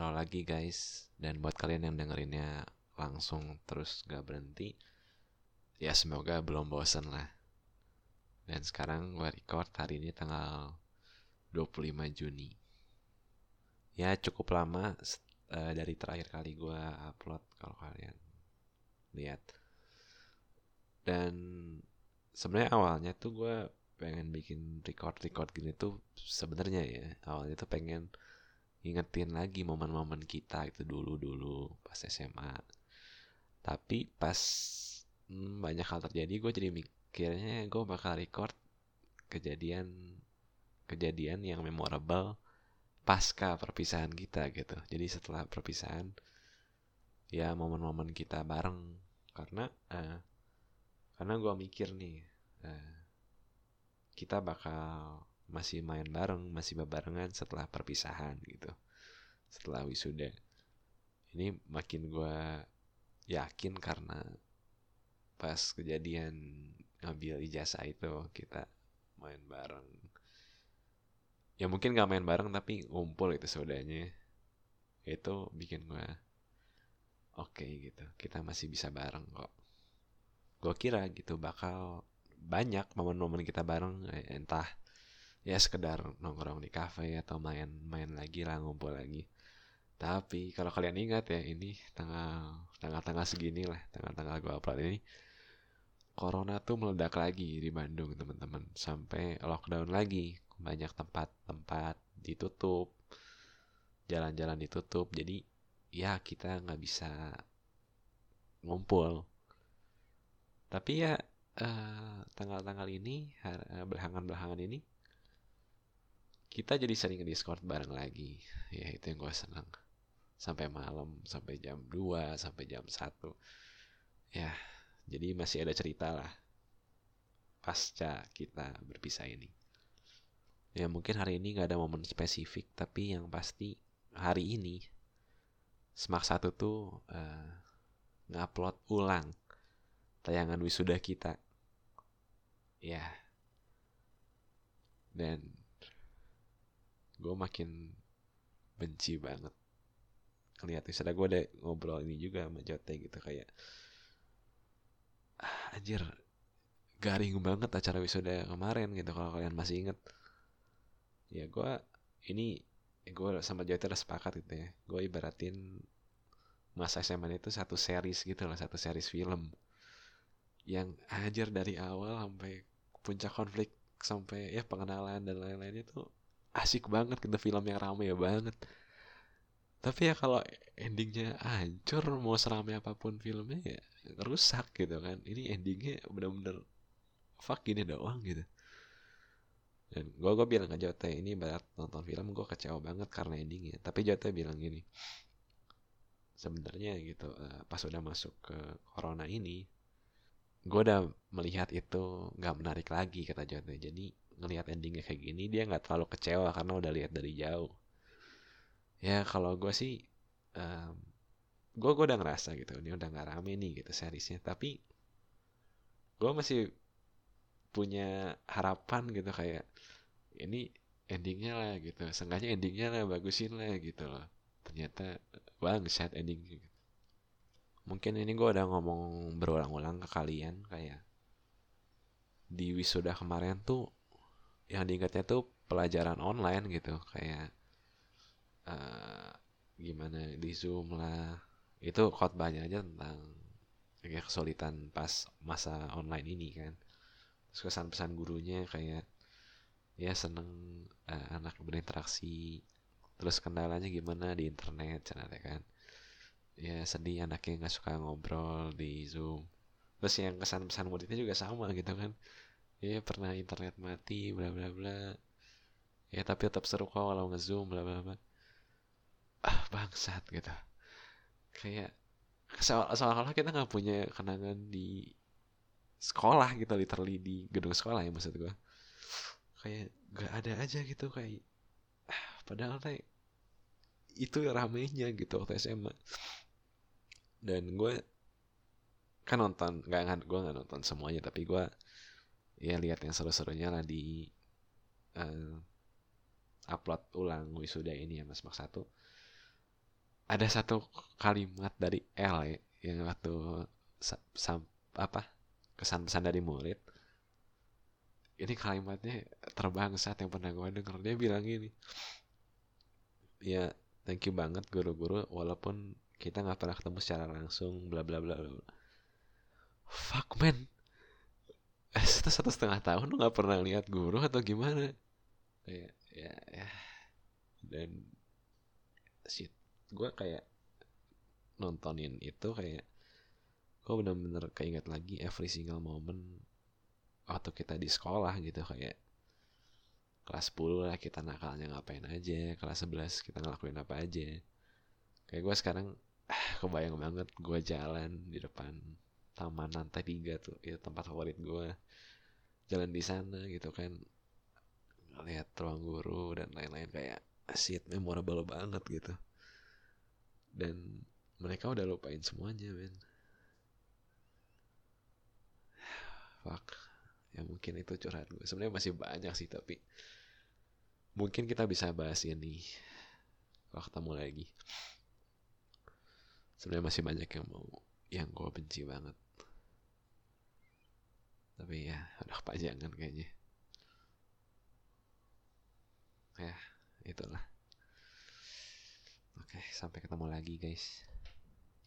Halo lagi guys, dan buat kalian yang dengerinnya langsung terus gak berhenti, ya semoga belum bosen lah. Dan sekarang gue record hari ini tanggal 25 Juni. Ya cukup lama uh, dari terakhir kali gue upload kalau kalian lihat. Dan sebenarnya awalnya tuh gue pengen bikin record-record gini tuh sebenarnya ya awalnya tuh pengen ingetin lagi momen-momen kita itu dulu-dulu pas SMA tapi pas hmm, banyak hal terjadi gue jadi mikirnya gue bakal record kejadian kejadian yang memorable pasca perpisahan kita gitu. Jadi setelah perpisahan ya momen-momen kita bareng. Karena uh, karena gue mikir nih uh, kita bakal masih main bareng, masih bebarengan setelah perpisahan gitu. Setelah wisuda. Ini makin gue yakin karena pas kejadian ngambil ijazah itu kita main bareng. Ya mungkin gak main bareng tapi ngumpul itu saudaranya. Itu bikin gue oke okay, gitu. Kita masih bisa bareng kok. Gue kira gitu bakal banyak momen-momen kita bareng entah ya sekedar nongkrong di kafe atau main-main lagi lah ngumpul lagi. Tapi kalau kalian ingat ya ini tanggal tanggal-tanggal segini lah tanggal-tanggal gue upload ini corona tuh meledak lagi di Bandung teman-teman. Sampai lockdown lagi. Banyak tempat-tempat ditutup. Jalan-jalan ditutup. Jadi ya kita nggak bisa ngumpul. Tapi ya eh, tanggal-tanggal uh, ini belakangan-belakangan ini kita jadi sering discord bareng lagi. Ya itu yang gue senang. Sampai malam sampai jam 2 sampai jam 1 ya jadi masih ada cerita lah pasca kita berpisah ini. Ya mungkin hari ini gak ada momen spesifik tapi yang pasti hari ini Smak satu tuh uh, ngupload ulang tayangan wisuda kita. Ya. Dan gue makin benci banget ngeliat misalnya gue ada ngobrol ini juga sama Jote gitu kayak ah, anjir garing banget acara wisuda kemarin gitu kalau kalian masih inget ya gue ini gue sama Jote udah sepakat gitu ya. Gue ibaratin masa SMA itu satu series gitu lah satu series film yang anjir dari awal sampai puncak konflik sampai ya pengenalan dan lain-lainnya tuh asik banget gitu film yang rame ya banget. Tapi ya kalau endingnya hancur mau seramai apa pun filmnya ya rusak gitu kan. Ini endingnya bener-bener fuck gini doang gitu. Dan gue gue bilang ke Jote ini berat nonton film gue kecewa banget karena endingnya. Tapi Jote bilang gini sebenarnya gitu uh, pas udah masuk ke corona ini gue udah melihat itu nggak menarik lagi kata Jote. Jadi ngelihat endingnya kayak gini dia nggak terlalu kecewa karena udah lihat dari jauh. Ya kalau gue sih um, gue gue udah ngerasa gitu ini udah nggak rame nih gitu seriesnya. Tapi gue masih punya harapan gitu kayak ini endingnya lah gitu seenggaknya endingnya lah bagusin lah gitu loh. Ternyata bangsat ending gitu. mungkin ini gue udah ngomong berulang-ulang ke kalian kayak di wisuda kemarin tuh yang diingatnya tuh pelajaran online gitu kayak uh, gimana di zoom lah. Itu khotbahnya aja tentang kayak kesulitan pas masa online ini kan. Terus kesan pesan gurunya kayak ya seneng uh, anak berinteraksi. Terus kendalanya gimana di internet channel kan. Ya sedih anaknya nggak suka ngobrol di zoom. Terus yang kesan pesan muridnya juga sama gitu kan ya pernah internet mati bla bla bla. Ya tapi tetap seru kok kalau ngezoom bla bla bla. Ah bangsat gitu. Kayak seolah-olah kita nggak punya kenangan di sekolah gitu literally di gedung sekolah ya maksud gue kayak gak ada aja gitu kayak ah, padahal kayak itu ramenya gitu waktu SMA dan gue kan nonton nggak gue nggak nonton semuanya tapi gue ya lihat yang seru-serunya lah di uh, upload ulang wisuda ini ya mas Mak satu. Ada satu kalimat dari L ya, yang waktu sam, apa kesan pesan dari murid. Ini kalimatnya terbangsat yang pernah gue denger. Dia bilang gini ya thank you banget guru-guru walaupun kita nggak pernah ketemu secara langsung bla bla bla. Fuck man eh, itu satu setengah tahun lu nggak pernah lihat guru atau gimana? Kayak ya ya. Dan shit. Gue kayak nontonin itu kayak gue bener-bener keinget lagi every single moment waktu kita di sekolah gitu kayak kelas 10 lah kita nakalnya ngapain aja kelas 11 kita ngelakuin apa aja. Kayak gue sekarang ah, kebayang banget gue jalan di depan taman lantai tiga tuh? Itu tempat favorit gue jalan di sana gitu kan. Lihat ruang guru dan lain-lain kayak shit memorable banget gitu. Dan mereka udah lupain semuanya men. Fuck. Ya mungkin itu curhat gue sebenarnya masih banyak sih tapi mungkin kita bisa bahas ini kalau ketemu lagi. Sebenarnya masih banyak yang mau yang gue benci banget tapi ya udah kepanjangan kayaknya. Ya itulah. Oke sampai ketemu lagi guys